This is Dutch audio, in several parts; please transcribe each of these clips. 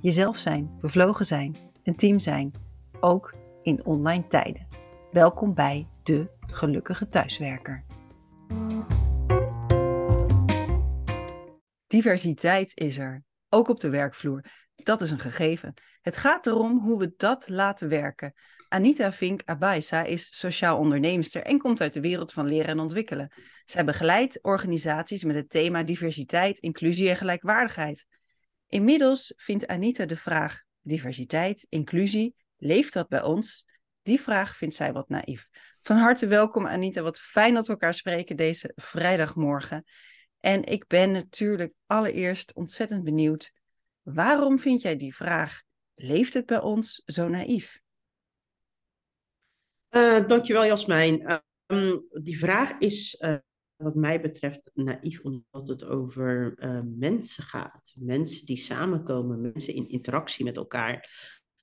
jezelf zijn, bevlogen zijn, een team zijn, ook in online tijden. Welkom bij de Gelukkige Thuiswerker. Diversiteit is er, ook op de werkvloer. Dat is een gegeven. Het gaat erom hoe we dat laten werken. Anita Vink Abaisa is sociaal onderneemster en komt uit de wereld van leren en ontwikkelen. Zij begeleidt organisaties met het thema diversiteit, inclusie en gelijkwaardigheid. Inmiddels vindt Anita de vraag diversiteit, inclusie, leeft dat bij ons? Die vraag vindt zij wat naïef. Van harte welkom Anita, wat fijn dat we elkaar spreken deze vrijdagmorgen. En ik ben natuurlijk allereerst ontzettend benieuwd, waarom vind jij die vraag, leeft het bij ons, zo naïef? Uh, dankjewel Jasmijn. Um, die vraag is uh, wat mij betreft naïef, omdat het over uh, mensen gaat. Mensen die samenkomen, mensen in interactie met elkaar.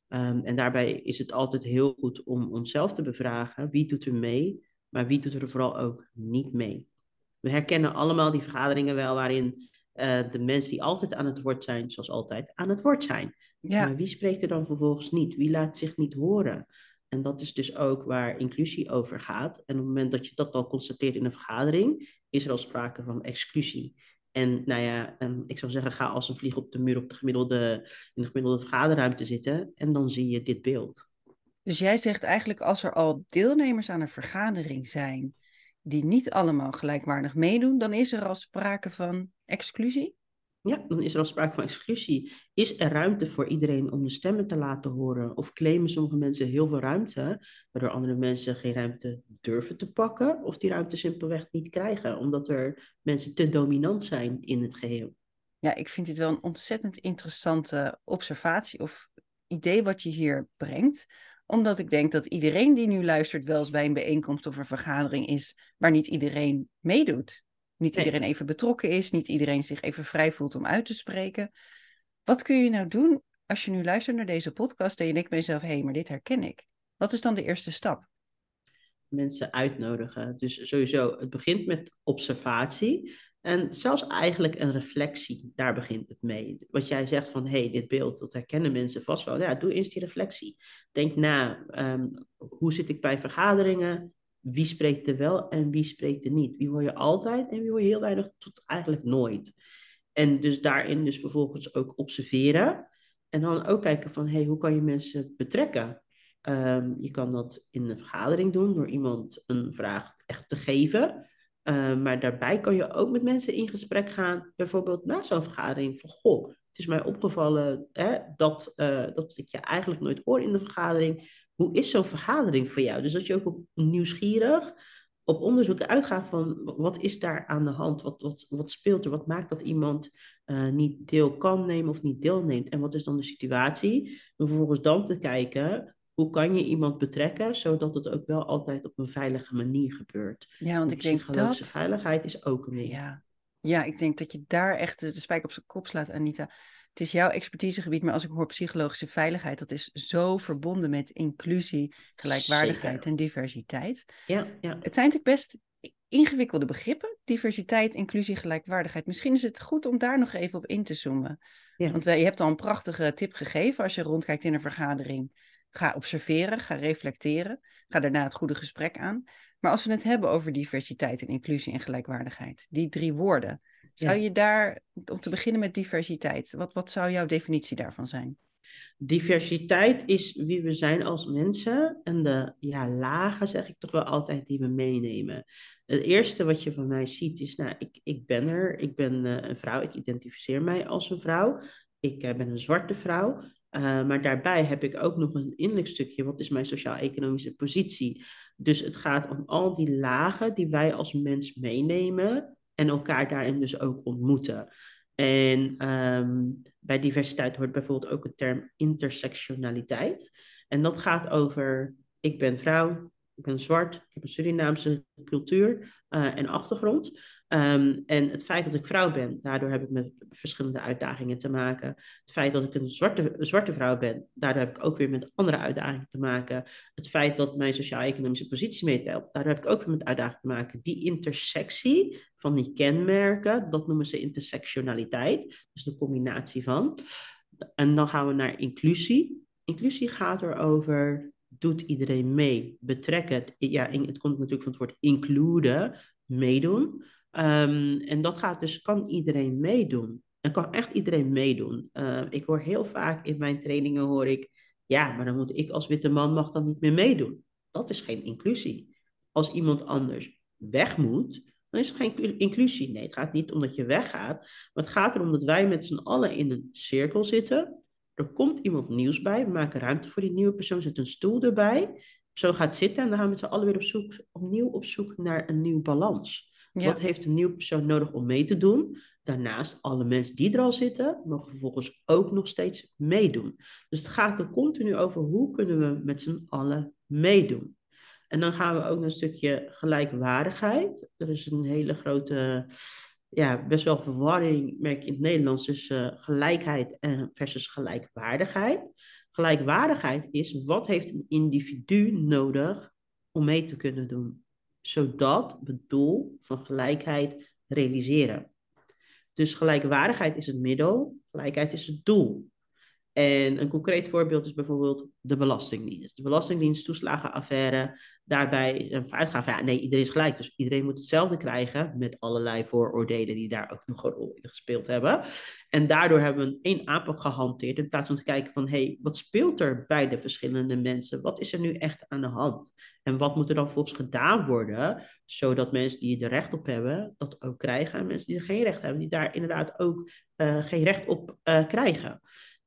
Um, en daarbij is het altijd heel goed om onszelf te bevragen: wie doet er mee, maar wie doet er vooral ook niet mee. We herkennen allemaal die vergaderingen wel waarin uh, de mensen die altijd aan het woord zijn, zoals altijd, aan het woord zijn. Ja. Maar wie spreekt er dan vervolgens niet? Wie laat zich niet horen? En dat is dus ook waar inclusie over gaat. En op het moment dat je dat al constateert in een vergadering, is er al sprake van exclusie. En nou ja, ehm, ik zou zeggen, ga als een vlieg op de muur op de gemiddelde, in de gemiddelde vergaderruimte zitten en dan zie je dit beeld. Dus jij zegt eigenlijk als er al deelnemers aan een vergadering zijn die niet allemaal gelijkwaardig meedoen, dan is er al sprake van exclusie? Ja, dan is er al sprake van exclusie. Is er ruimte voor iedereen om de stemmen te laten horen? Of claimen sommige mensen heel veel ruimte, waardoor andere mensen geen ruimte durven te pakken, of die ruimte simpelweg niet krijgen, omdat er mensen te dominant zijn in het geheel? Ja, ik vind dit wel een ontzettend interessante observatie of idee wat je hier brengt omdat ik denk dat iedereen die nu luistert wel eens bij een bijeenkomst of een vergadering is waar niet iedereen meedoet. Niet iedereen even betrokken is, niet iedereen zich even vrij voelt om uit te spreken. Wat kun je nou doen als je nu luistert naar deze podcast en je denkt bij jezelf, hé, hey, maar dit herken ik. Wat is dan de eerste stap? Mensen uitnodigen. Dus sowieso, het begint met observatie. En zelfs eigenlijk een reflectie, daar begint het mee. Wat jij zegt van, hé, hey, dit beeld, dat herkennen mensen vast wel. Ja, doe eens die reflectie. Denk na, um, hoe zit ik bij vergaderingen? Wie spreekt er wel en wie spreekt er niet. Wie hoor je altijd en wie hoor je heel weinig tot eigenlijk nooit. En dus daarin dus vervolgens ook observeren. En dan ook kijken van, hey, hoe kan je mensen betrekken? Um, je kan dat in een vergadering doen door iemand een vraag echt te geven. Uh, maar daarbij kan je ook met mensen in gesprek gaan, bijvoorbeeld na zo'n vergadering, van goh, het is mij opgevallen hè, dat, uh, dat ik je eigenlijk nooit hoor in de vergadering hoe is zo'n vergadering voor jou? Dus dat je ook op nieuwsgierig op onderzoek uitgaat van wat is daar aan de hand? Wat, wat, wat speelt er? Wat maakt dat iemand uh, niet deel kan nemen of niet deelneemt? En wat is dan de situatie? En vervolgens dan te kijken, hoe kan je iemand betrekken, zodat het ook wel altijd op een veilige manier gebeurt? Ja, want ik denk dat... veiligheid is ook een ding. Ja. ja, ik denk dat je daar echt de spijk op zijn kop slaat, Anita het is jouw expertisegebied, maar als ik hoor psychologische veiligheid, dat is zo verbonden met inclusie, gelijkwaardigheid en diversiteit. Ja, ja. Het zijn natuurlijk best ingewikkelde begrippen, diversiteit, inclusie, gelijkwaardigheid. Misschien is het goed om daar nog even op in te zoomen. Ja. Want je hebt al een prachtige tip gegeven als je rondkijkt in een vergadering. Ga observeren, ga reflecteren, ga daarna het goede gesprek aan. Maar als we het hebben over diversiteit en inclusie en gelijkwaardigheid, die drie woorden, zou je daar, om te beginnen met diversiteit, wat, wat zou jouw definitie daarvan zijn? Diversiteit is wie we zijn als mensen en de ja, lagen, zeg ik toch wel altijd, die we meenemen. Het eerste wat je van mij ziet is, nou, ik, ik ben er, ik ben uh, een vrouw, ik identificeer mij als een vrouw, ik uh, ben een zwarte vrouw. Uh, maar daarbij heb ik ook nog een innerlijk stukje, wat is mijn sociaal-economische positie? Dus het gaat om al die lagen die wij als mens meenemen en elkaar daarin dus ook ontmoeten. En ehm, bij diversiteit hoort bijvoorbeeld ook de term intersectionaliteit. En dat gaat over, ik ben vrouw, ik ben zwart, ik heb een Surinaamse cultuur uh, en achtergrond. Ehm, en het feit dat ik vrouw ben, daardoor heb ik met verschillende uitdagingen te maken. Het feit dat ik een zwarte, zwarte vrouw ben, daardoor heb ik ook weer met andere uitdagingen te maken. Het feit dat mijn sociaal-economische positie meetelt, daardoor heb ik ook weer met uitdagingen te maken. Die intersectie van die kenmerken, dat noemen ze intersectionaliteit. Dus de combinatie van. En dan gaan we naar inclusie. Inclusie gaat erover doet iedereen mee? Betrek het. Ja, het komt natuurlijk van het woord include, meedoen. Um, en dat gaat dus, kan iedereen meedoen? En kan echt iedereen meedoen? Uh, ik hoor heel vaak in mijn trainingen, hoor ik, ja, maar dan moet ik als witte man mag dan niet meer meedoen. Dat is geen inclusie. Als iemand anders weg moet, dan is het geen inclusie. Nee, het gaat niet om dat je weggaat, maar het gaat erom dat wij met z'n allen in een cirkel zitten. Er komt iemand nieuws bij, we maken ruimte voor die nieuwe persoon, zet een stoel erbij. Zo gaat zitten en dan gaan we met z'n allen weer op zoek, opnieuw op zoek naar een nieuw balans. Wat heeft een nieuwe persoon nodig om mee te doen? Daarnaast, alle mensen die er al zitten, mogen vervolgens ook nog steeds meedoen. Dus het gaat er continu over hoe kunnen we met z'n allen meedoen. En dan gaan we ook naar een stukje gelijkwaardigheid. Er is een hele grote, ja, best wel verwarring, merk je in het Nederlands, tussen gelijkheid versus gelijkwaardigheid. Gelijkwaardigheid is, wat heeft een individu nodig om mee te kunnen doen? zodat we het doel van gelijkheid realiseren. Dus gelijkwaardigheid is het middel, gelijkheid is het doel. En een concreet voorbeeld is bijvoorbeeld de Belastingdienst. De Belastingdienst toeslagenaffaire, daarbij een uitgaan van ja, nee, iedereen is gelijk. Dus iedereen moet hetzelfde krijgen met allerlei vooroordelen die daar ook nog een rol in gespeeld hebben. En daardoor hebben we één aanpak gehanteerd in plaats van te kijken van hé, hey, wat speelt er bij de verschillende mensen? Wat is er nu echt aan de hand? En wat moet er dan volgens gedaan worden, zodat mensen die er recht op hebben, dat ook krijgen. En mensen die er geen recht hebben, die daar inderdaad ook uh, geen recht op uh, krijgen.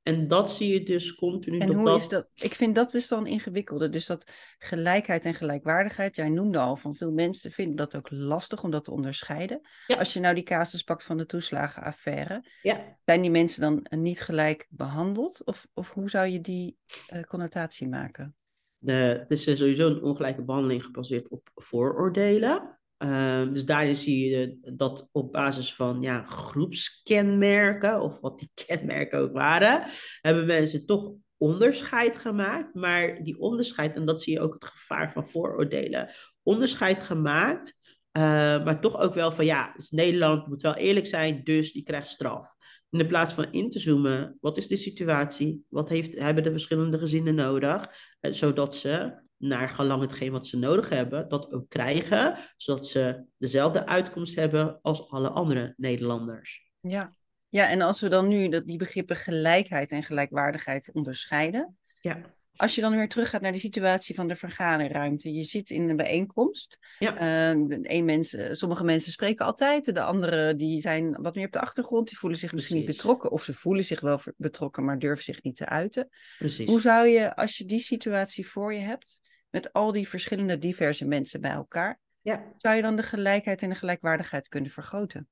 En dat zie je dus continu. En hoe is dat? Ik vind dat best wel een ingewikkelde. Dus dat gelijkheid en gelijkwaardigheid. Jij noemde al van veel mensen vinden dat ook lastig om dat te onderscheiden. Als je nou die casus pakt van de toeslagenaffaire. Ja. Zijn die mensen dan niet gelijk behandeld? Of, of hoe zou je die uh, connotatie maken? De, het is sowieso een ongelijke behandeling gebaseerd op vooroordelen. Ehm, dus daarin zie je dat op basis van ja, groepskenmerken, of wat die kenmerken ook waren, hebben mensen toch onderscheid gemaakt. Maar die onderscheid, en dat zie je ook het gevaar van vooroordelen, onderscheid gemaakt, uh, maar toch ook wel van ja, dus Nederland moet wel eerlijk zijn, dus die krijgt straf. In plaats van in te zoomen, wat is de situatie? Wat heeft, hebben de verschillende gezinnen nodig? Uh, zodat ze naar gelang hetgeen wat ze nodig hebben, dat ook krijgen, zodat ze dezelfde uitkomst hebben als alle andere Nederlanders. Ja, ja en als we dan nu dat, die begrippen gelijkheid en gelijkwaardigheid onderscheiden, ja. Als je dan weer teruggaat naar de situatie van de vergaderruimte. Je zit in een bijeenkomst. Ja. Uh, mensen, sommige mensen spreken altijd. De anderen die zijn wat meer op de achtergrond. Die voelen zich misschien niet betrokken. Of ze voelen zich wel betrokken, maar durven zich niet te uiten. Precies. Hoe zou je, als je die situatie voor je hebt met al die verschillende diverse mensen bij elkaar, ja. zou je dan de gelijkheid en de gelijkwaardigheid kunnen vergroten?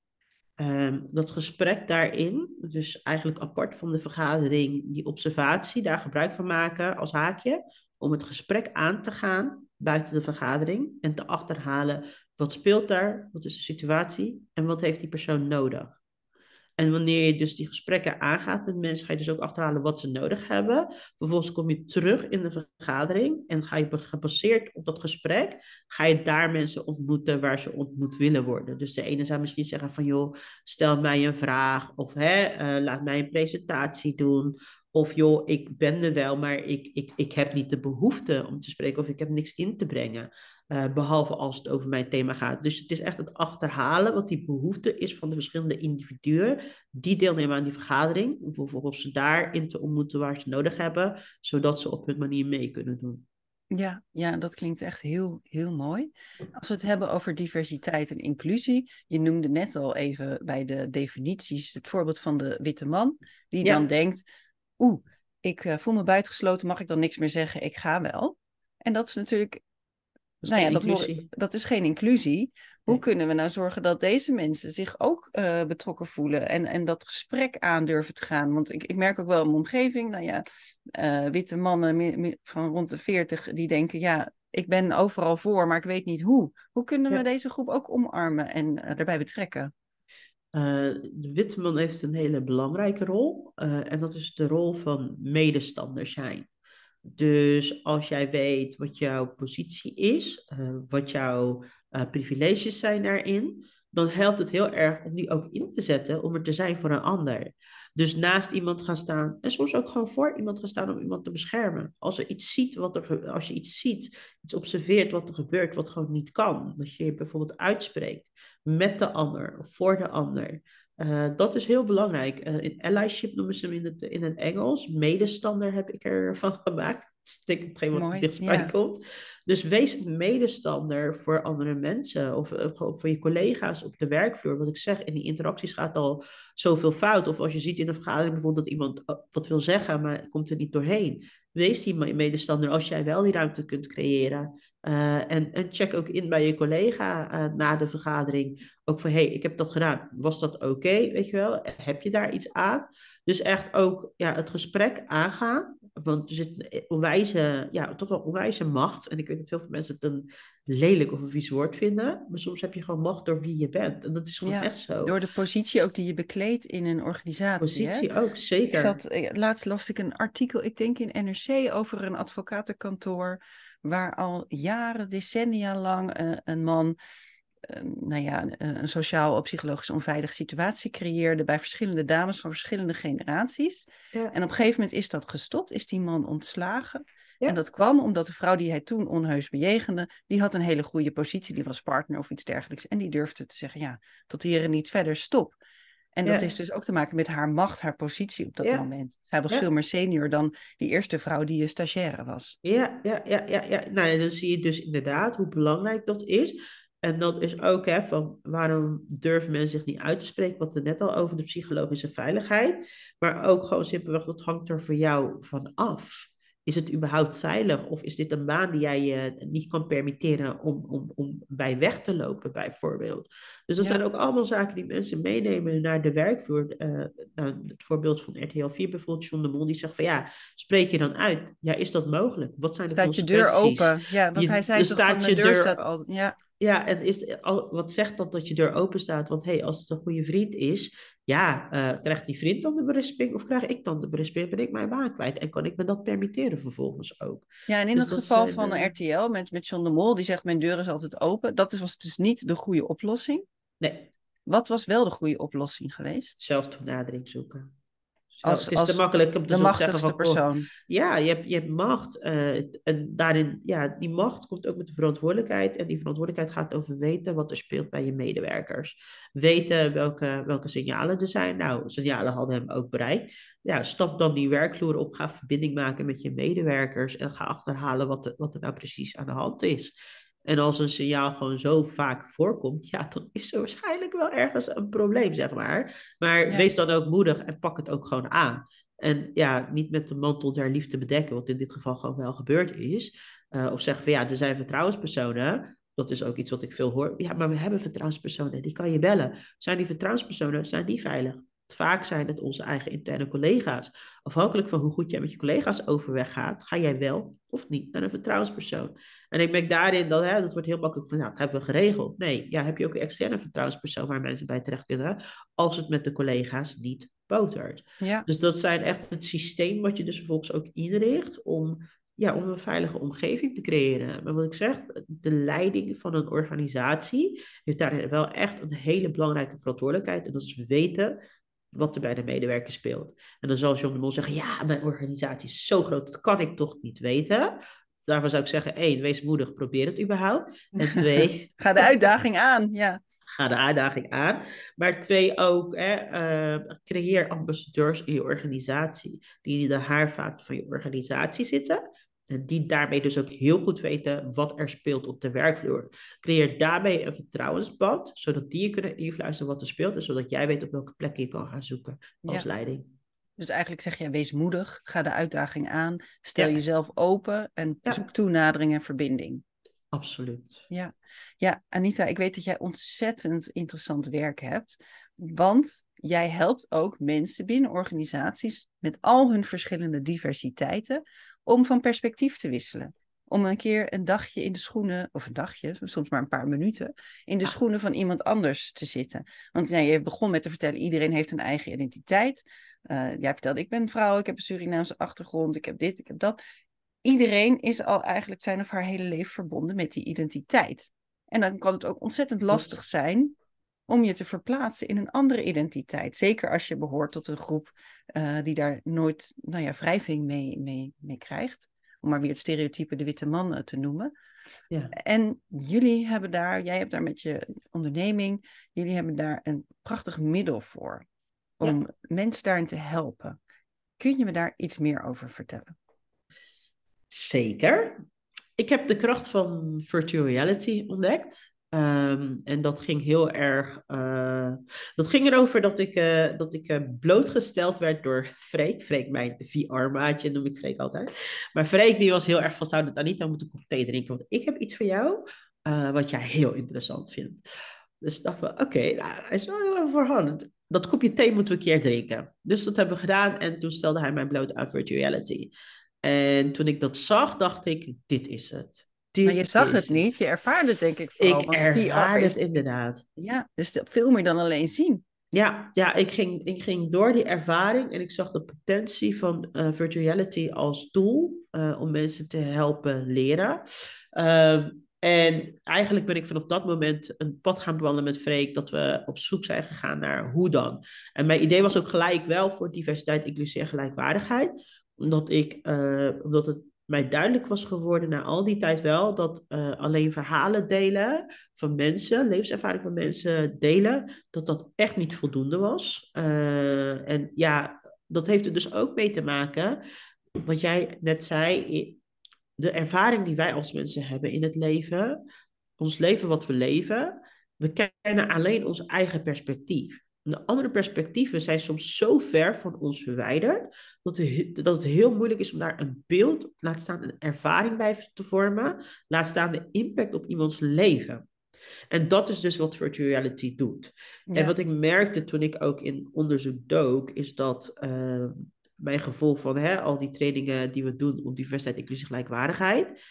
Um, dat gesprek daarin, dus eigenlijk apart van de vergadering, die observatie, daar gebruik van maken als haakje, om het gesprek aan te gaan buiten de vergadering en te achterhalen wat speelt daar, wat is de situatie en wat heeft die persoon nodig. En wanneer je dus die gesprekken aangaat met mensen, ga je dus ook achterhalen wat ze nodig hebben. Vervolgens kom je terug in de vergadering en ga je gebaseerd op dat gesprek, ga je daar mensen ontmoeten waar ze ontmoet willen worden. Dus de ene zou misschien zeggen van joh, stel mij een vraag of hè, uh, laat mij een presentatie doen. Of joh, ik ben er wel, maar ik, ik, ik heb niet de behoefte om te spreken of ik heb niks in te brengen. Uh, behalve als het over mijn thema gaat. Dus het is echt het achterhalen wat die behoefte is van de verschillende individuen die deelnemen aan die vergadering. Om vervolgens ze daarin te ontmoeten waar ze nodig hebben, zodat ze op hun manier mee kunnen doen. Ja, ja, dat klinkt echt heel, heel mooi. Als we het hebben over diversiteit en inclusie, je noemde net al even bij de definities het voorbeeld van de witte man, die dan denkt, oeh, ik uh, voel me buitengesloten, mag ik dan niks meer zeggen, ik ga wel. En dat is natuurlijk, dat is nou ja, dat, dat, is geen inclusie. Hoe kunnen we nou zorgen dat deze mensen zich ook uh, betrokken voelen en, en dat gesprek aandurven te gaan? Want ik, ik merk ook wel in mijn omgeving, nou ja, uh, witte mannen van rond de 40 die denken, ja, ik ben overal voor, maar ik weet niet hoe. Hoe kunnen we deze groep ook omarmen en erbij betrekken? De witte man heeft een hele belangrijke rol en dat is de rol van medestander zijn. Dus als jij weet wat jouw positie is, wat jouw uh, privileges zijn daarin, dan helpt het heel erg om die ook in te zetten om er te zijn voor een ander. Dus naast iemand gaan staan en soms ook gewoon voor iemand gaan staan om iemand te beschermen. Als er iets ziet wat er, als je iets ziet, iets observeert wat er gebeurt, wat gewoon niet kan, dat je je bijvoorbeeld uitspreekt met de ander of voor de ander. Uh, dat is heel belangrijk. Uh, in allyship noemen ze hem in het, in het Engels. Medestander heb ik ervan gemaakt. Hetgeen wat dichtstbij ja. komt. Dus wees medestander voor andere mensen. Of uh, voor je collega's op de werkvloer. Wat ik zeg, in die interacties gaat al zoveel fout. Of als je ziet in een vergadering bijvoorbeeld dat iemand wat wil zeggen, maar komt er niet doorheen. Wees die medestander als jij wel die ruimte kunt creëren. Uh, en, en, check ook in bij je collega uh, na de vergadering. Ook van, hé, hey, ik heb dat gedaan. Was dat oké? weet je wel? Heb je daar iets aan? Dus echt ook ja, het gesprek aangaan. Want er zit onwijze, ja, toch wel onwijze macht. En ik weet dat heel veel mensen het een lelijk of een vies woord vinden. Maar soms heb je gewoon macht door wie je bent. En dat is gewoon echt zo. Door de positie ook die je bekleedt in een organisatie. Positie ook, zeker. Ik zat, eh, laatst las ik een artikel, ik denk in NRC, over een advocatenkantoor. Waar al jaren, decennia lang uh, een man nou ja, een sociaal-psychologisch onveilige situatie creëerde bij verschillende dames van verschillende generaties. Ja. En op een gegeven moment is dat gestopt, is die man ontslagen. En dat kwam omdat de vrouw die hij toen onheus bejegende, die had een hele goede positie, die was partner of iets dergelijks. En die durfde te zeggen, ja, tot hier en niet verder, stop. En dat heeft dus ook te maken met haar macht, haar positie op dat moment. Zij was veel meer senior dan die eerste vrouw die een stagiaire was. Ja, ja, ja, ja, ja. Nou, dan zie je dus inderdaad hoe belangrijk dat is. En dat is ook hè, van waarom durven mensen zich niet uit te spreken, wat er net al over de psychologische veiligheid. Maar ook gewoon simpelweg, wat hangt er voor jou van af? Is het überhaupt veilig? Of is dit een baan die jij je niet kan permitteren om, om, om bij weg te lopen, bijvoorbeeld? Dus dat zijn ook allemaal zaken die mensen meenemen naar de werkvloer. Uh, nou, het voorbeeld van RTL 4 bijvoorbeeld, John de Mol, die zegt van ja, spreek je dan uit? Ja, is dat mogelijk? Wat zijn de staat je deur open? Ja, want hij zei toch van de deur, deur staat al... Ja. Ja, en is, wat zegt dat dat je deur open staat? Want hey, als het een goede vriend is, ja, uh, krijgt die vriend dan de berisping of krijg ik dan de berisping? Ben ik mijn baan kwijt? En kan ik me dat permitteren vervolgens ook? Ja, en in dus het geval van de RTL met, met John de Mol, die zegt mijn deur is altijd open. Dat was dus niet de goede oplossing. Nee. Wat was wel de goede oplossing geweest? Zelftoenadering zoeken. Als, het is te makkelijk om te de machtigste van, persoon. ja, je hebt, je hebt macht. Uh, en daarin, ja, die macht komt ook met de verantwoordelijkheid. En die verantwoordelijkheid gaat over weten wat er speelt bij je medewerkers. Weten welke, welke signalen er zijn. Nou, signalen hadden hem ook bereikt. Ja, stap dan die werkvloer op. Ga verbinding maken met je medewerkers. En ga achterhalen wat, de, wat er nou precies aan de hand is. En als een signaal gewoon zo vaak voorkomt, ja, dan is er waarschijnlijk wel ergens een probleem, zeg maar. Maar wees dan ook moedig en pak het ook gewoon aan. En ja, niet met de mantel der liefde bedekken, wat in dit geval gewoon wel gebeurd is. Uh, of zeggen van ja, er zijn vertrouwenspersonen. Dat is ook iets wat ik veel hoor. Ja, maar we hebben vertrouwenspersonen, die kan je bellen. Zijn die vertrouwenspersonen, zijn die veilig? Vaak zijn het onze eigen interne collega's. Afhankelijk van hoe goed jij met je collega's overweg gaat, ga jij wel of niet naar een vertrouwenspersoon. En ik merk daarin dat, hè, dat wordt heel makkelijk van, nou, dat hebben we geregeld. Nee, ja, heb je ook een externe vertrouwenspersoon waar mensen bij terecht kunnen, als het met de collega's niet botert. Ja. Dus dat zijn echt het systeem wat je dus vervolgens ook inricht om ja, om een veilige omgeving te creëren. Maar wat ik zeg, de leiding van een organisatie heeft daar wel echt een hele belangrijke verantwoordelijkheid. En dat is weten wat er bij de medewerker speelt. En dan zal John de Mol zeggen, ja, mijn organisatie is zo groot, dat kan ik toch niet weten. Daarvan zou ik zeggen, één, wees moedig, probeer het überhaupt. En twee... Ga de uitdaging aan, ja. Ga de uitdaging aan. Maar twee ook, hè, uh, creëer ambassadeurs in je organisatie. Die in de haarvaten van je organisatie zitten. En die daarmee dus ook heel goed weten wat er speelt op de werkvloer. Creëer daarmee een vertrouwensband, zodat die je kunnen influisteren wat er speelt. En zodat jij weet op welke plek je kan gaan zoeken als leiding. Dus eigenlijk zeg je, wees moedig, ga de uitdaging aan, stel jezelf open en zoek toenadering en verbinding. Absoluut. Ja. ja, Anita, ik weet dat jij ontzettend interessant werk hebt. Want jij helpt ook mensen binnen organisaties met al hun verschillende diversiteiten om van perspectief te wisselen. Om een keer een dagje in de schoenen, of een dagje, soms maar een paar minuten, in de schoenen van iemand anders te zitten. Want ja, je begon met te vertellen, iedereen heeft een eigen identiteit. Uh, jij vertelde, ik ben vrouw, ik heb een Surinaamse achtergrond, ik heb dit, ik heb dat. Iedereen is al eigenlijk zijn of haar hele leven verbonden met die identiteit. En dan kan het ook ontzettend lastig zijn om je te verplaatsen in een andere identiteit. Zeker als je behoort tot een groep uh, die daar nooit nou ja, wrijving mee, mee, mee krijgt. Om maar weer het stereotype de witte man uh, te noemen. Ja. En jullie hebben daar, jij hebt daar met je onderneming, jullie hebben daar een prachtig middel voor. Om ja. mensen daarin te helpen. Kun je me daar iets meer over vertellen? Zeker. Ik heb de kracht van virtual reality ontdekt. Um, en dat ging heel erg. Uh, dat ging erover dat ik, uh, dat ik uh, blootgesteld werd door Freek. Freek, mijn VR-maatje, noem ik Freek altijd. Maar Freek die was heel erg van: zou dat Anita moeten kop thee drinken? Want ik heb iets voor jou wat jij heel interessant vindt. Dus dachten we: oké, nou, hij is wel heel erg voorhand. Dat kopje thee moeten we een keer drinken. Dus dat hebben we gedaan. En toen stelde hij mij bloot aan virtuality. En toen ik dat zag, dacht ik: dit is het maar je zag het niet, je ervaarde het denk ik vooral. Ik ervaarde het inderdaad. Ja, dus veel meer dan alleen zien. Ja, ja ik, ging, ik ging door die ervaring en ik zag de potentie van uh, virtuality als tool uh, om mensen te helpen leren. Uh, en eigenlijk ben ik vanaf dat moment een pad gaan bewandelen met Freek, dat we op zoek zijn gegaan naar hoe dan. En mijn idee was ook gelijk wel voor diversiteit, inclusie en gelijkwaardigheid, omdat, ik, eh, omdat het mij duidelijk was geworden na al die tijd wel dat uh, alleen verhalen delen van mensen, levenservaring van mensen delen, dat dat echt niet voldoende was. Uh, en ja, dat heeft er dus ook mee te maken, wat jij net zei, de ervaring die wij als mensen hebben in het leven, ons leven wat we leven, we kennen alleen ons eigen perspectief. De andere perspectieven zijn soms zo ver van ons verwijderd dat, dat het heel moeilijk is om daar een beeld, laat staan een ervaring bij te vormen, laat staan de impact op iemands leven. En dat is dus wat virtual reality doet. En wat ik merkte toen ik ook in onderzoek dook, is dat uh, mijn gevoel van hè, al die trainingen die we doen op diversiteit, inclusie, gelijkwaardigheid,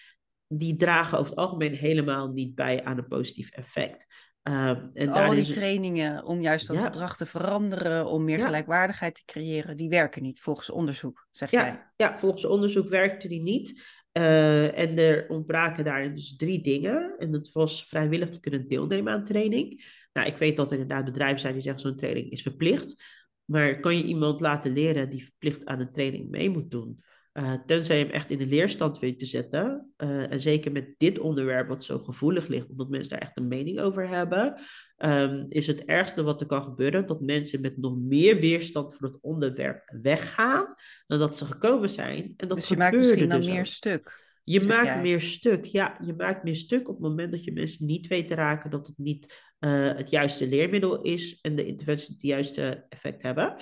die dragen over het algemeen helemaal niet bij aan een positief effect. Uh, en Al die trainingen om juist dat gedrag te veranderen, om meer gelijkwaardigheid te creëren, die werken niet volgens onderzoek, zeg ja. jij? Ja, volgens onderzoek werkte die niet. Uh, en er ontbraken daarin dus drie dingen. En dat was vrijwillig te kunnen deelnemen aan training. Nou, ik weet dat er inderdaad bedrijven zijn die zeggen zo'n training is verplicht. Maar kan je iemand laten leren die verplicht aan een training mee moet doen? Uh, tenzij je hem echt in de leerstand weet te zetten. Uh, en zeker met dit onderwerp, wat zo gevoelig ligt, omdat mensen daar echt een mening over hebben, um, is het ergste wat er kan gebeuren dat mensen met nog meer weerstand voor het onderwerp weggaan dan dat ze gekomen zijn. En dat dus je maakt misschien dan dus meer stuk. Je maakt meer stuk, ja. Je maakt meer stuk op het moment dat je mensen niet weet te raken dat het niet uh, het juiste leermiddel is en de interventies het juiste effect hebben.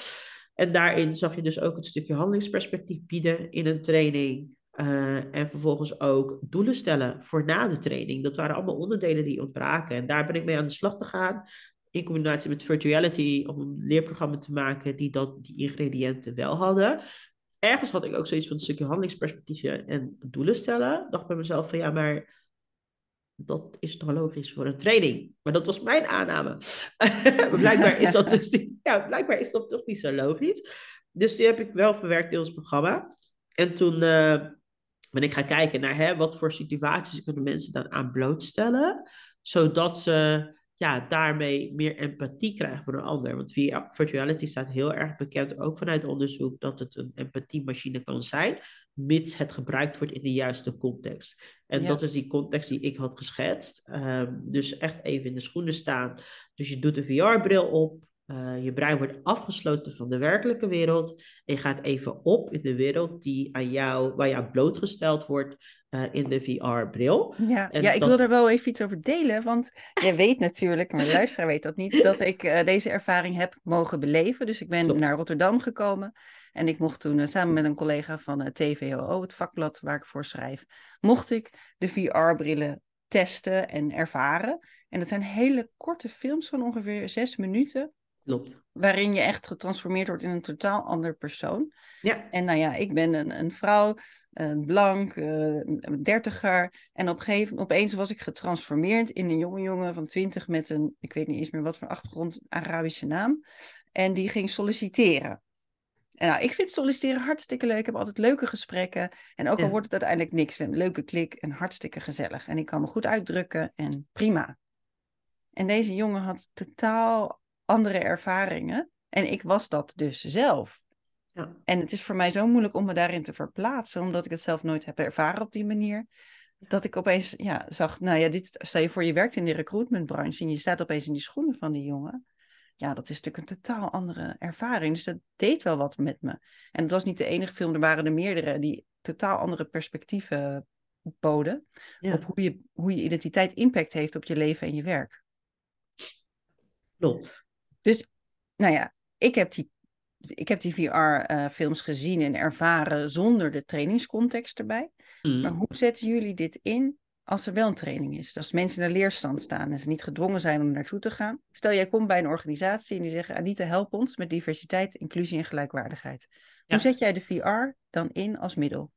En daarin zag je dus ook het stukje handelingsperspectief bieden in een training. Uh, en vervolgens ook doelen stellen voor na de training. Dat waren allemaal onderdelen die ontbraken. En daar ben ik mee aan de slag te gaan. In combinatie met virtuality, om een leerprogramma te maken die dat, die ingrediënten wel hadden. Ergens had ik ook zoiets van een stukje handelingsperspectief en doelen stellen. Dacht bij mezelf van ja, maar dat is toch logisch voor een training. Maar dat was mijn aanname. blijkbaar, is dat dus niet, ja, blijkbaar is dat toch niet zo logisch. Dus die heb ik wel verwerkt in ons programma. En toen uh, ben ik gaan kijken naar hè, wat voor situaties kunnen mensen dan aan blootstellen. Zodat ze ja, daarmee meer empathie krijgen voor een ander. Want virtuality staat heel erg bekend, ook vanuit onderzoek, dat het een empathiemachine kan zijn, mits het gebruikt wordt in de juiste context. En dat is die context die ik had geschetst. Um, dus echt even in de schoenen staan. Dus je doet een VR-bril op, uh, je brein wordt afgesloten van de werkelijke wereld. En je gaat even op in de wereld die aan jou, waar jou blootgesteld wordt uh, in de VR-bril. Ja, ja ik wil er wel even iets over delen. Want jij weet natuurlijk, maar de luisteraar weet dat niet, dat ik uh, deze ervaring heb mogen beleven. Dus ik ben Klopt. naar Rotterdam gekomen. En ik mocht toen samen met een collega van TVOO, het vakblad waar ik voor schrijf, mocht ik de VR-brillen testen en ervaren. En dat zijn hele korte films van ongeveer zes minuten. Klopt. Waarin je echt getransformeerd wordt in een totaal ander persoon. Ja. En nou ja, ik ben een, een vrouw, een blank, uh, een dertiger. En op gegeven, opeens was ik getransformeerd in een jonge jongen van twintig met een, ik weet niet eens meer wat voor achtergrond, Arabische naam. En die ging solliciteren. En nou, ik vind solliciteren hartstikke leuk. Ik heb altijd leuke gesprekken. En ook al wordt het uiteindelijk niks, een leuke klik en hartstikke gezellig. En ik kan me goed uitdrukken en prima. En deze jongen had totaal andere ervaringen. En ik was dat dus zelf. Ja. En het is voor mij zo moeilijk om me daarin te verplaatsen, omdat ik het zelf nooit heb ervaren op die manier. Dat ik opeens ja, zag, nou ja, dit, stel je voor, je werkt in de recruitmentbranche en je staat opeens in die schoenen van die jongen ja, dat is natuurlijk een totaal andere ervaring. Dus dat deed wel wat met me. En het was niet de enige film, er waren er meerdere die totaal andere perspectieven boden. Op hoe je, hoe je identiteit impact heeft op je leven en je werk. Klopt. Dus, nou ja, ik heb die, ik heb die VR-films eh, gezien en ervaren zonder de trainingscontext erbij. Mm. Maar hoe zetten jullie dit in als er wel een training is. als mensen in de leerstand staan en ze niet gedwongen zijn om naartoe te gaan. Stel, jij komt bij een organisatie en die zeggen: Anita, help ons met diversiteit, inclusie en gelijkwaardigheid. Hoe zet jij de VR dan in als middel?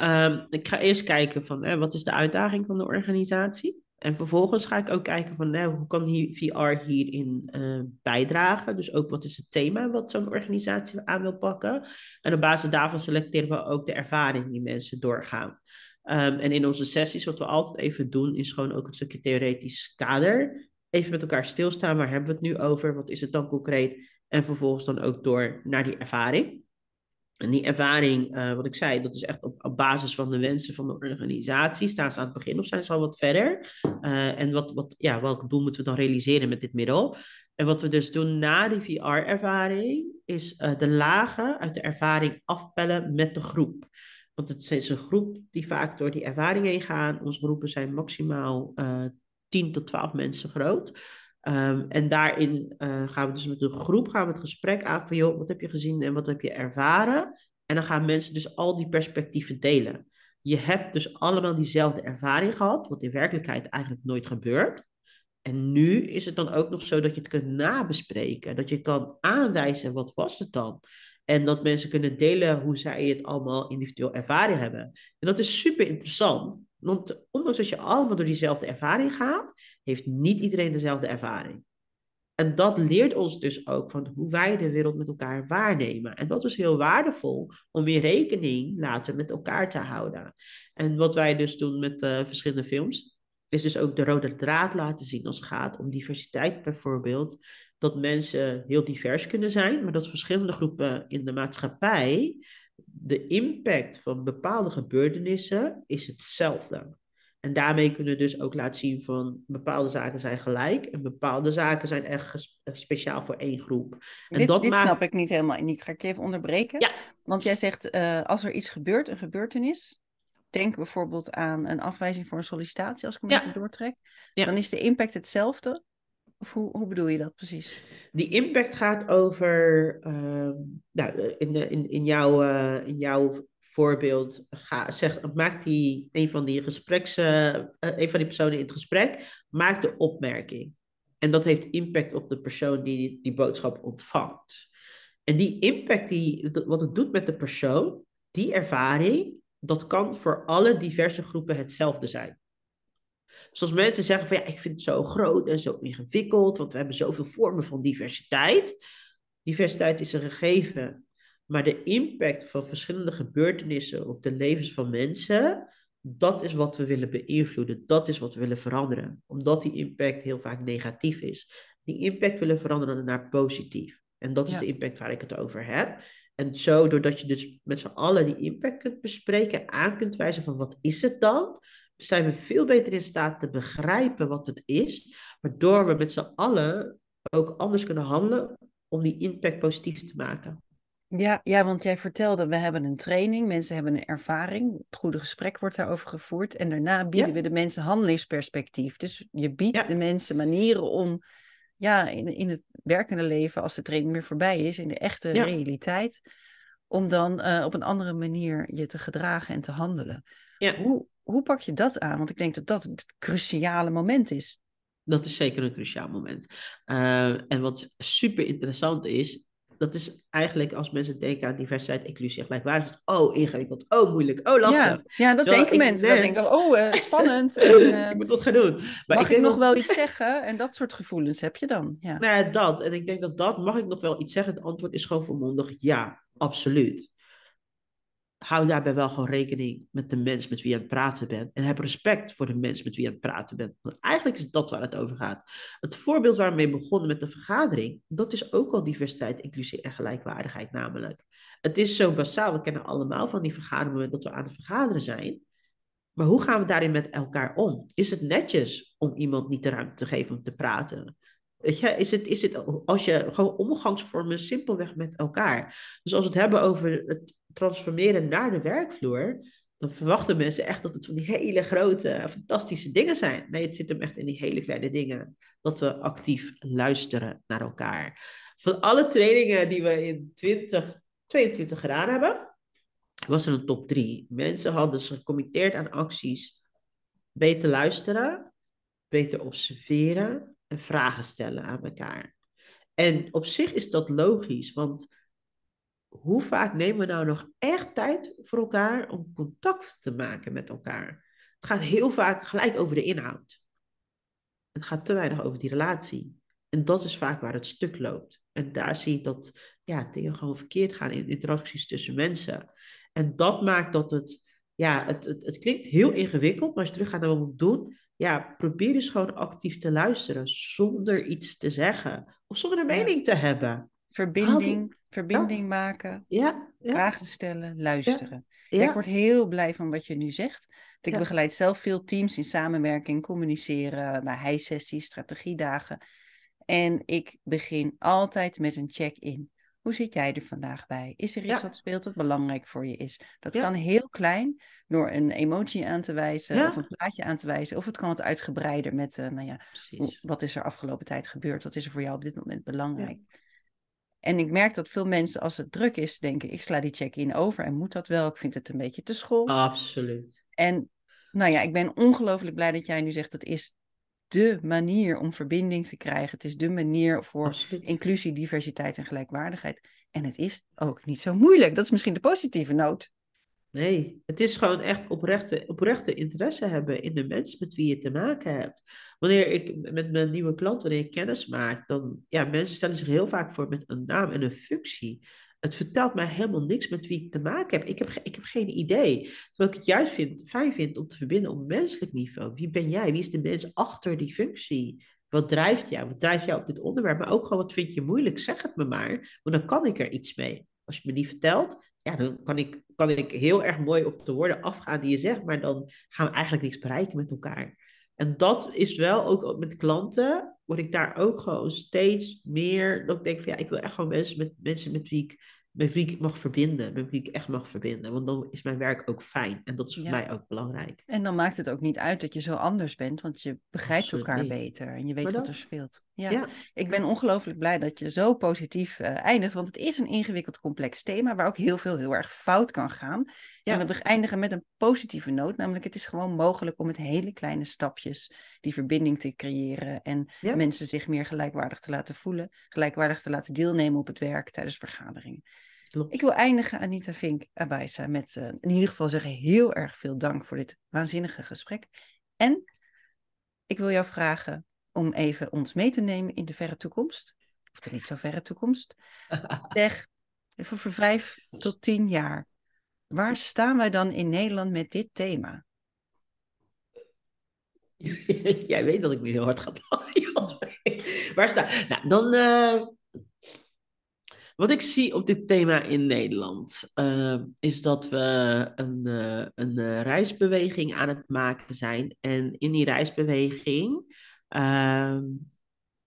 Um, ik ga eerst kijken van hè, wat is de uitdaging van de organisatie. En vervolgens ga ik ook kijken van hè, hoe kan VR hierin uh, bijdragen. Dus ook wat is het thema wat zo'n organisatie aan wil pakken. En op basis daarvan selecteren we ook de ervaring die mensen doorgaan. Ehm, en in onze sessies, wat we altijd even doen, is gewoon ook een stukje theoretisch kader. Even met elkaar stilstaan, waar hebben we het nu over? Wat is het dan concreet? En vervolgens dan ook door naar die ervaring. En die ervaring, uh, wat ik zei, dat is echt op, basis van de wensen van de organisatie. Staan ze aan het begin of zijn ze al wat verder? Uh, en wat, wat, ja, welk doel moeten we dan realiseren met dit middel? En wat we dus doen na die VR-ervaring, is uh, de lagen uit de ervaring afpellen met de groep. Want het is een groep die vaak door die ervaring heen gaan. Onze groepen zijn maximaal uh, eh, 10 tot 12 mensen groot. Um, en daarin uh, gaan we dus met de groep gaan we het gesprek aan van, joh, wat heb je gezien en wat heb je ervaren? En dan gaan mensen dus al die perspectieven delen. Je hebt dus allemaal diezelfde ervaring gehad, wat in werkelijkheid eigenlijk nooit gebeurt. En nu is het dan ook nog zo dat je het kunt nabespreken, dat je kan aanwijzen wat was het dan. En dat mensen kunnen delen hoe zij het allemaal individueel ervaren hebben. En dat is super interessant. Want ondanks dat je allemaal door diezelfde ervaring gaat, heeft niet iedereen dezelfde ervaring. En dat leert ons dus ook van hoe wij de wereld met elkaar waarnemen. En dat is heel waardevol om weer rekening later met elkaar te houden. En wat wij dus doen met uh, verschillende films, is dus ook de rode draad laten zien als het gaat om diversiteit bijvoorbeeld dat mensen heel divers kunnen zijn, maar dat verschillende groepen in de maatschappij, de impact van bepaalde gebeurtenissen is hetzelfde. En daarmee kunnen we dus ook laten zien van bepaalde zaken zijn gelijk en bepaalde zaken zijn echt speciaal voor één groep. En dit dat dit snap ik niet helemaal niet. Ga ik je even onderbreken? Ja. Want jij zegt uh, als er iets gebeurt, een gebeurtenis, denk bijvoorbeeld aan een afwijzing voor een sollicitatie, als ik hem even doortrek, ja. dan is de impact hetzelfde of hoe, hoe bedoel je dat precies? Die impact gaat over, uh, nou, in, in, in, jouw, uh, in jouw voorbeeld, ga, die, een van die gespreks, uh, een van die personen in het gesprek, maakt de opmerking. En dat heeft impact op de persoon die die boodschap ontvangt. En die impact, die, wat het doet met de persoon, die ervaring, dat kan voor alle diverse groepen hetzelfde zijn. Zoals mensen zeggen van ja, ik vind het zo groot en zo ingewikkeld, want we hebben zoveel vormen van diversiteit. Diversiteit is een gegeven, maar de impact van verschillende gebeurtenissen op de levens van mensen, dat is wat we willen beïnvloeden, dat is wat we willen veranderen. Omdat die impact heel vaak negatief is. Die impact willen veranderen naar positief. En dat is de impact waar ik het over heb. En zo, doordat je dus met z'n allen die impact kunt bespreken, aan kunt wijzen van wat is het dan, zijn we veel beter in staat te begrijpen wat het is, waardoor we met z'n allen ook anders kunnen handelen om die impact positief te maken. Ja, ja, want jij vertelde, we hebben een training, mensen hebben een ervaring, het goede gesprek wordt daarover gevoerd en daarna bieden we de mensen handelingsperspectief. Dus je biedt de mensen manieren om ja, in, in het werkende leven, als de training weer voorbij is, in de echte realiteit, om dan uh, op een andere manier je te gedragen en te handelen. Ja. Hoe, hoe pak je dat aan? Want ik denk dat dat het cruciale moment is. Dat is zeker een cruciaal moment. Uh, en wat super interessant is, dat is eigenlijk als mensen denken aan diversiteit, inclusie en gelijkwaardigheid. Oh, ingewikkeld. Oh, moeilijk. Oh, lastig. Ja, ja dat denken mensen. Dat denken, oh, uh, spannend. en, uh, ik moet wat gaan doen. Maar mag ik, ik nog wel iets zeggen? En dat soort gevoelens heb je dan. Ja. Nou ja, dat. En ik denk dat dat, mag ik nog wel iets zeggen? Het antwoord is gewoon volmondig ja, absoluut hou daarbij wel gewoon rekening met de mens met wie je aan het praten bent. En heb respect voor de mens met wie je aan het praten bent. Want eigenlijk is dat waar het over gaat. Het voorbeeld waar we mee begonnen met de vergadering, dat is ook al diversiteit, inclusie en gelijkwaardigheid namelijk. Het is zo basaal, we kennen allemaal van die vergaderingen dat we aan het vergaderen zijn. Maar hoe gaan we daarin met elkaar om? Is het netjes om iemand niet de ruimte te geven om te praten? Weet je, is het, is het als je gewoon omgangsvormen simpelweg met elkaar. Dus als we het hebben over het transformeren naar de werkvloer, dan verwachten mensen echt dat het van die hele grote, fantastische dingen zijn. Nee, het zit hem echt in die hele kleine dingen. Dat we actief luisteren naar elkaar. Van alle trainingen die we in 2022 gedaan hebben, was er een top drie. Mensen hadden zich gecommitteerd aan acties. Beter luisteren, beter observeren en vragen stellen aan elkaar. En op zich is dat logisch, want hoe vaak nemen we nou nog echt tijd voor elkaar om contact te maken met elkaar? Het gaat heel vaak gelijk over de inhoud. Het gaat te weinig over die relatie. En dat is vaak waar het stuk loopt. En daar zie je dat ja, dingen gewoon verkeerd gaan in interacties tussen mensen. En dat maakt dat het, ja, het, het, het klinkt heel ingewikkeld, maar als je terug gaat naar wat we moeten doen, ja, probeer dus gewoon actief te luisteren zonder iets te zeggen of zonder een mening te hebben. Verbinding, verbinding maken, ja, ja, vragen stellen, luisteren. Ja. ik word heel blij van wat je nu zegt. Ik begeleid zelf veel teams in samenwerking, communiceren, bij high-sessies, strategiedagen. En ik begin altijd met een check-in. Hoe zit jij er vandaag bij? Is er iets wat speelt dat belangrijk voor je is? Dat kan heel klein, door een emotie aan te wijzen of een plaatje aan te wijzen. Of het kan wat uitgebreider met, uh, nou ja, wat is er afgelopen tijd gebeurd? Wat is er voor jou op dit moment belangrijk? En ik merk dat veel mensen, als het druk is, denken: ik sla die check-in over en moet dat wel? Ik vind het een beetje te school. Absoluut. En nou ja, ik ben ongelooflijk blij dat jij nu zegt: dat is de manier om verbinding te krijgen. Het is de manier voor inclusie, diversiteit en gelijkwaardigheid. En het is ook niet zo moeilijk. Dat is misschien de positieve noot. Nee, het is gewoon echt oprechte, oprechte interesse hebben in de mensen met wie je te maken hebt. Wanneer ik met mijn nieuwe klant, wanneer kennis maak, dan, ja, mensen stellen zich heel vaak voor met een naam en een functie. Het vertelt mij helemaal niks met wie ik te maken heb. Ik heb, ik heb geen idee. Terwijl ik het juist vind, fijn vind om te verbinden op menselijk niveau. Wie ben jij? Wie is de mens achter die functie? Wat drijft jou? Wat drijft jou op dit onderwerp? Maar ook gewoon, wat vind je moeilijk? Zeg het me maar, want dan kan ik er iets mee. Als je me niet vertelt, ja, dan kan ik, kan ik heel erg mooi op de woorden afgaan die je zegt, maar dan gaan we eigenlijk niks bereiken met elkaar. En dat is wel ook met klanten, word ik daar ook gewoon steeds meer, dat ik denk van ja, ik wil echt gewoon mensen met, mensen met wie ik met wie ik mag verbinden, met wie ik echt mag verbinden. Want dan is mijn werk ook fijn en dat is voor mij ook belangrijk. En dan maakt het ook niet uit dat je zo anders bent, want je begrijpt elkaar beter en je weet wat er speelt. Ja. Ik ben ongelooflijk blij dat je zo positief uh, eindigt, want het is een ingewikkeld complex thema waar ook heel veel heel erg fout kan gaan. En we eindigen met een positieve noot, namelijk het is gewoon mogelijk om met hele kleine stapjes die verbinding te creëren en mensen zich meer gelijkwaardig te laten voelen, gelijkwaardig te laten deelnemen op het werk tijdens vergaderingen. Ik wil eindigen, Anita Vink Abaisa, met uh, in ieder geval zeggen heel erg veel dank voor dit waanzinnige gesprek. En ik wil jou vragen om even ons mee te nemen in de verre toekomst, of de niet zo verre toekomst. zeg, even voor vijf tot tien jaar, waar staan wij dan in Nederland met dit thema? Jij weet dat ik nu heel hard ga lachen. Waar sta Nou, dan... Uh wat ik zie op dit thema in Nederland uh, is dat we een, uh, een uh, reisbeweging aan het maken zijn. En in die reisbeweging ehm,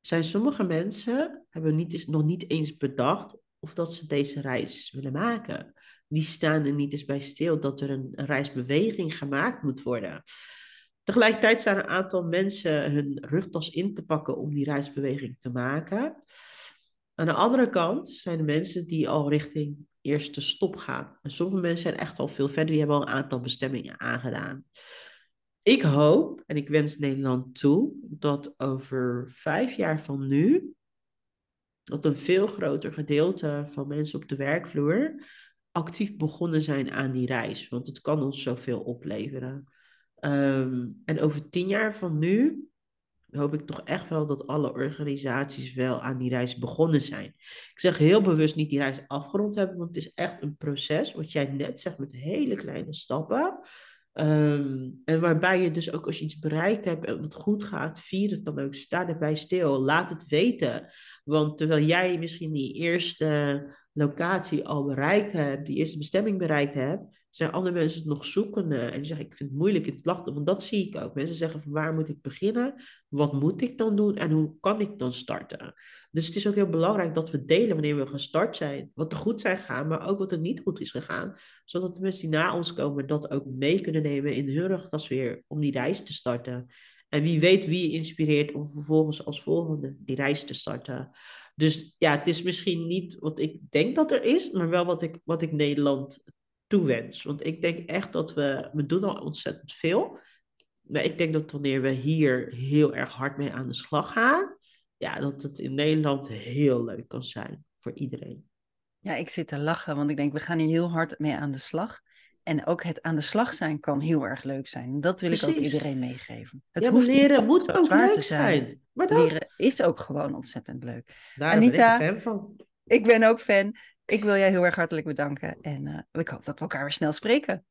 zijn sommige mensen hebben niet nog niet eens bedacht of dat ze deze reis willen maken. Die staan er niet eens bij stil dat er een, een reisbeweging gemaakt moet worden. Tegelijkertijd staan een aantal mensen hun rugtas in te pakken om die reisbeweging te maken. Aan de andere kant zijn de mensen die al richting eerste stop gaan. En sommige mensen zijn echt al veel verder, die hebben al een aantal bestemmingen aangedaan. Ik hoop en ik wens Nederland toe dat over vijf jaar van nu, dat een veel groter gedeelte van mensen op de werkvloer actief begonnen zijn aan die reis. Want het kan ons zoveel opleveren. Ehm, en over tien jaar van nu hoop ik toch echt wel dat alle organisaties wel aan die reis begonnen zijn. Ik zeg heel bewust niet die reis afgerond hebben, want het is echt een proces, wat jij net zegt, met hele kleine stappen. Ehm, en waarbij je dus ook als je iets bereikt hebt en wat goed gaat, vier het dan ook. Sta erbij stil. Laat het weten. Want terwijl jij misschien die eerste locatie al bereikt hebt, die eerste bestemming bereikt hebt, zijn andere mensen het nog zoekende. En die zeggen, ik vind het moeilijk in het lachten. Want dat zie ik ook. Mensen zeggen, van waar moet ik beginnen? Wat moet ik dan doen? En hoe kan ik dan starten? Dus het is ook heel belangrijk dat we delen wanneer we gestart zijn. Wat er goed zijn gegaan, maar ook wat er niet goed is gegaan. Zodat de mensen die na ons komen dat ook mee kunnen nemen in hun rugtas weer om die reis te starten. En wie weet wie je inspireert om vervolgens als volgende die reis te starten. Dus ja, het is misschien niet wat ik denk dat er is, maar wel wat ik, wat ik Nederland toewens. Want ik denk echt dat we, we doen al ontzettend veel. Maar ik denk dat wanneer we hier heel erg hard mee aan de slag gaan, ja, dat het in Nederland heel leuk kan zijn voor iedereen. Ja, ik zit te lachen, want ik denk, we gaan hier heel hard mee aan de slag. En ook het aan de slag zijn kan heel erg leuk zijn. Dat wil ik ook iedereen meegeven. Het ja, hoeft leren moet ook leuk te zijn. zijn. Maar dat... Leren is ook gewoon ontzettend leuk. Daar Anita, ben ik fan van. Ik ben ook fan. Ik wil jij heel erg hartelijk bedanken. En uh, ik hoop dat we elkaar weer snel spreken.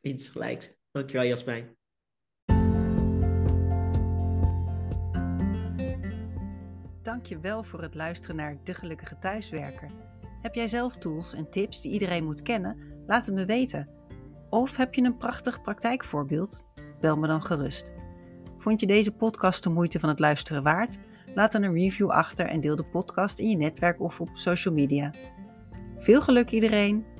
Iets gelijks. Dankjewel Jasmijn. Dankjewel voor het luisteren naar De Gelukkige Thuiswerker. Heb jij zelf tools en tips die iedereen moet kennen? Laat het me weten. Of heb je een prachtig praktijkvoorbeeld? Bel me dan gerust. Vond je deze podcast de moeite van het luisteren waard? Laat dan een review achter en deel de podcast in je netwerk of op social media. Veel geluk iedereen!